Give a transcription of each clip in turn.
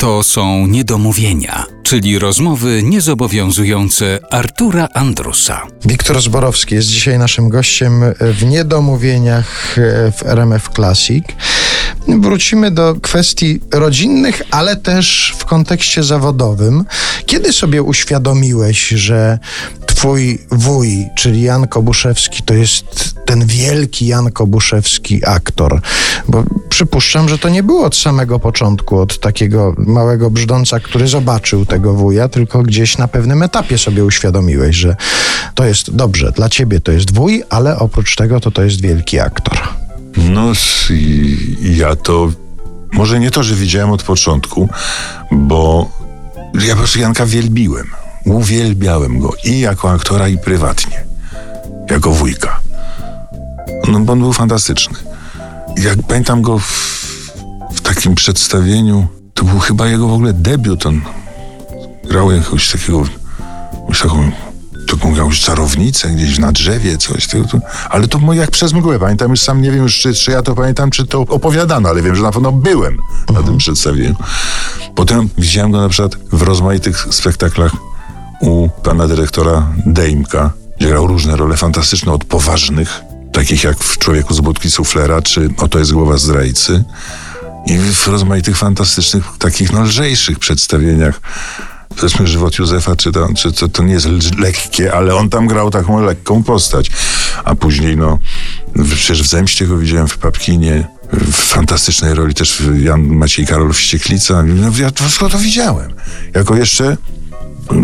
To są niedomówienia, czyli rozmowy niezobowiązujące Artura Andrusa. Wiktor Zborowski jest dzisiaj naszym gościem w Niedomówieniach w RMF Classic. Wrócimy do kwestii rodzinnych, ale też w kontekście zawodowym. Kiedy sobie uświadomiłeś, że twój wuj, czyli Jan Kobuszewski, to jest ten wielki Jan Kobuszewski aktor? Bo przypuszczam, że to nie było od samego początku, od takiego małego brzdąca, który zobaczył tego wuja, tylko gdzieś na pewnym etapie sobie uświadomiłeś, że to jest dobrze, dla ciebie to jest wuj, ale oprócz tego to to jest wielki aktor. No ja to może nie to, że widziałem od początku, bo ja po prostu Janka wielbiłem. Uwielbiałem go i jako aktora, i prywatnie. Jako wujka. No bo on był fantastyczny. Jak pamiętam go w, w takim przedstawieniu, to był chyba jego w ogóle debiut. On grał jakiegoś takiego, jakąś taką taką jakąś czarownicę gdzieś na drzewie, coś. To, to, ale to jak przez mgłę. Pamiętam już sam, nie wiem już, czy, czy ja to pamiętam, czy to opowiadano, ale wiem, że na pewno byłem na tym mhm. przedstawieniu. Potem widziałem go na przykład w rozmaitych spektaklach u pana dyrektora Dejmka, gdzie grał różne role fantastyczne, od poważnych, takich jak w Człowieku z budki suflera, czy Oto jest głowa zdrajcy, i w rozmaitych fantastycznych, takich no, lżejszych przedstawieniach powiedzmy żywot Józefa, czy, to, czy to, to nie jest lekkie, ale on tam grał taką lekką postać. A później, no, przecież w Zemście go widziałem w Papkinie, w fantastycznej roli też Jan Maciej Karol Wścieklica. No, ja wszystko to widziałem. Jako jeszcze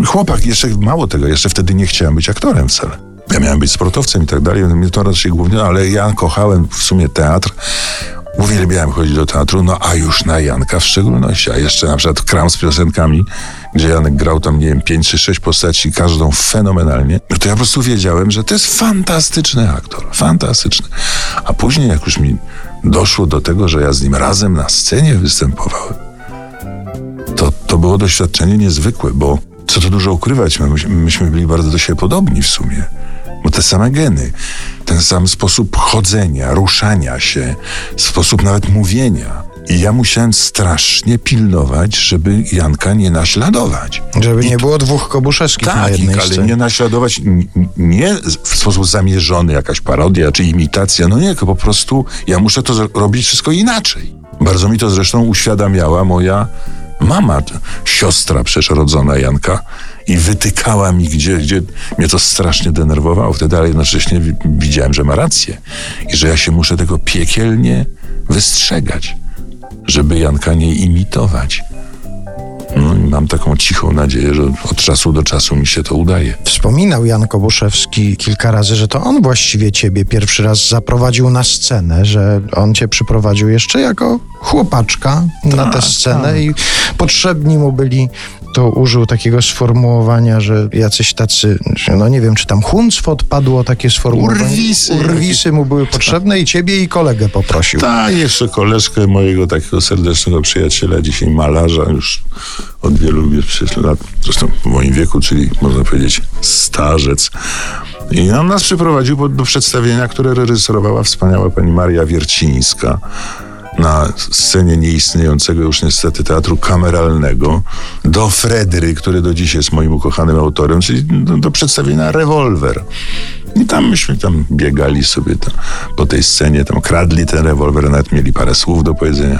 chłopak, jeszcze mało tego, jeszcze wtedy nie chciałem być aktorem wcale. Ja miałem być sportowcem i tak dalej, mnie to raczej głównie, ale ja kochałem w sumie teatr. Uwielbiałem chodzić do teatru, no a już na Janka w szczególności, a jeszcze na przykład kram z piosenkami, gdzie Janek grał tam, nie wiem, pięć czy sześć postaci, każdą fenomenalnie, no to ja po prostu wiedziałem, że to jest fantastyczny aktor, fantastyczny. A później, jak już mi doszło do tego, że ja z nim razem na scenie występowałem, to, to było doświadczenie niezwykłe, bo co tu dużo ukrywać, my, myśmy byli bardzo do siebie podobni w sumie bo te same geny, ten sam sposób chodzenia, ruszania się, sposób nawet mówienia. I ja musiałem strasznie pilnować, żeby Janka nie naśladować. Żeby I nie było dwóch Kobuszewskich tak, na jednej ale scenie. nie naśladować nie w sposób zamierzony, jakaś parodia czy imitacja, no nie, tylko po prostu ja muszę to robić wszystko inaczej. Bardzo mi to zresztą uświadamiała moja mama, siostra przeszrodzona Janka i wytykała mi, gdzie, gdzie mnie to strasznie denerwowało. Wtedy, ale jednocześnie widziałem, że ma rację i że ja się muszę tego piekielnie wystrzegać, żeby Janka nie imitować. No i mam taką cichą nadzieję, że od czasu do czasu mi się to udaje. Wspominał Jan Kobuszewski kilka razy, że to on właściwie ciebie pierwszy raz zaprowadził na scenę, że on cię przyprowadził jeszcze jako chłopaczka na tę tak, scenę tak. i potrzebni mu byli to użył takiego sformułowania, że jacyś tacy, no nie wiem, czy tam hunctwo odpadło takie sformułowanie. Urwisy. Urwisy mu były potrzebne i ciebie i kolegę poprosił. Tak, jeszcze koleżkę mojego takiego serdecznego przyjaciela, dzisiaj malarza, już od wielu lat, zresztą w moim wieku, czyli można powiedzieć starzec. I on nas przyprowadził do przedstawienia, które reżyserowała wspaniała pani Maria Wiercińska na scenie nieistniejącego już niestety teatru kameralnego do Fredry, który do dziś jest moim ukochanym autorem, czyli do, do przedstawienia Rewolwer. I tam myśmy tam biegali sobie tam, po tej scenie, tam kradli ten rewolwer, nawet mieli parę słów do powiedzenia.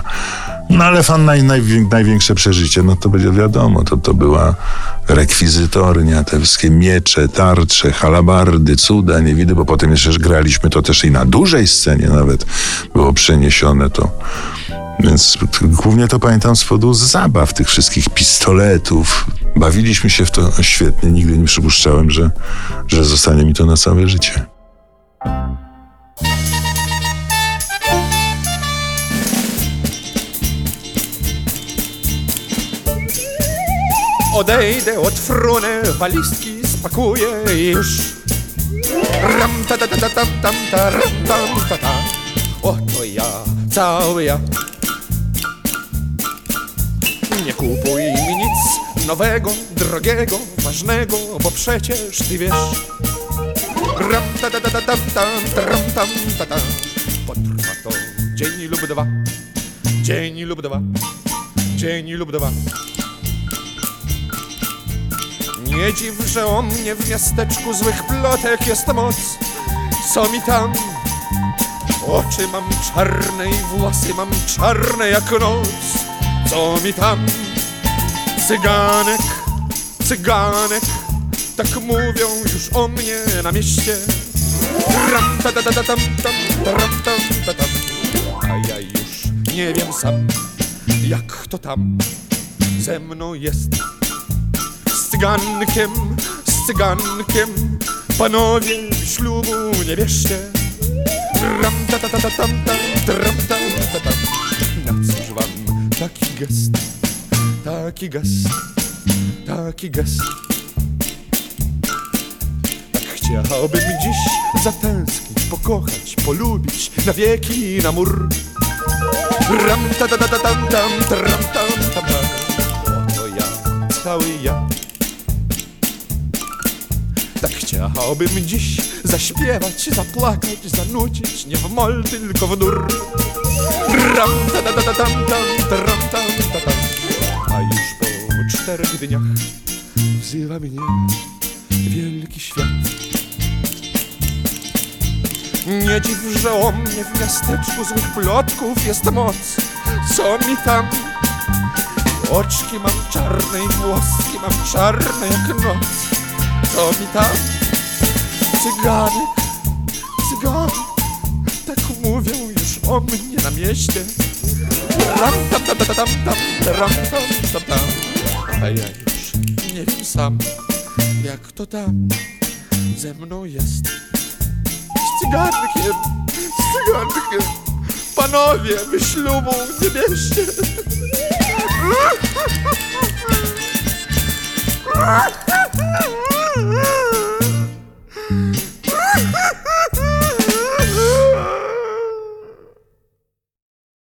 No ale fan naj, naj, największe przeżycie, no to będzie wiadomo, to, to była rekwizytornia, te wszystkie miecze, tarcze, halabardy, cuda, nie widzę, bo potem jeszcze graliśmy to też i na dużej scenie nawet było przeniesione to. Więc głównie to pamiętam z powodu zabaw, tych wszystkich pistoletów. Bawiliśmy się w to świetnie, nigdy nie przypuszczałem, że, że zostanie mi to na całe życie. Odejdę od fruny, walizki spakuję i już. Ram ta ta ta ta tam tam ta ram tam ta ta. Oto ja, cały ja. Nie kupuj mi nic nowego, drogiego, ważnego, bo przecież ty wiesz. Ram ta ta ta ta tam tam ta ram tam ta ta. Potrwa to dzień lub dwa, dzień lub dwa. Dzień lub dwa. Nie dziw, że o mnie w miasteczku złych plotek jest moc. Co mi tam? Oczy mam czarne i włosy mam czarne jak noc. Co mi tam? Cyganek, cyganek, tak mówią już o mnie na mieście. Tram, ta, ta, ta, ta, tam, tam, tram, tam, ta, tam. A ja już nie wiem sam, jak to tam ze mną jest. Cygankiem, z cygankiem, panowie ślubu nie bierzcie. Tram, ta, ta, ta, ta, tam, tam, tram, tam, ta, tam. Na cóż wam taki gest, taki gest, taki gest. Tak chciałbym dziś zatęsknić, pokochać, polubić na wieki na mur. Ram, ta, ta, ta, ta, tam, tam, tram, tam, tam, tam. Oto ja, cały ja. Tak chciałbym dziś zaśpiewać, zapłakać, zanucić, nie w mol, tylko w dur. Ram, ta, ta, ta, ta, tam, tam, tam, ta, tam. A już po czterech dniach wzywa mnie wielki świat. Nie dziw, że o mnie w miasteczku złych plotków jest moc. Co mi tam? Oczki mam czarne i włoski mam czarne jak noc. Co mi tam? Cyganek, cyganek, tak mówią już o mnie na mieście. Ram tam tam tam tam tam ram tam tam tam. A ja już nie wiem sam, jak to tam ze mną jest. Z cygankiem, z cygankiem, panowie, wy ślubu nie bierzcie.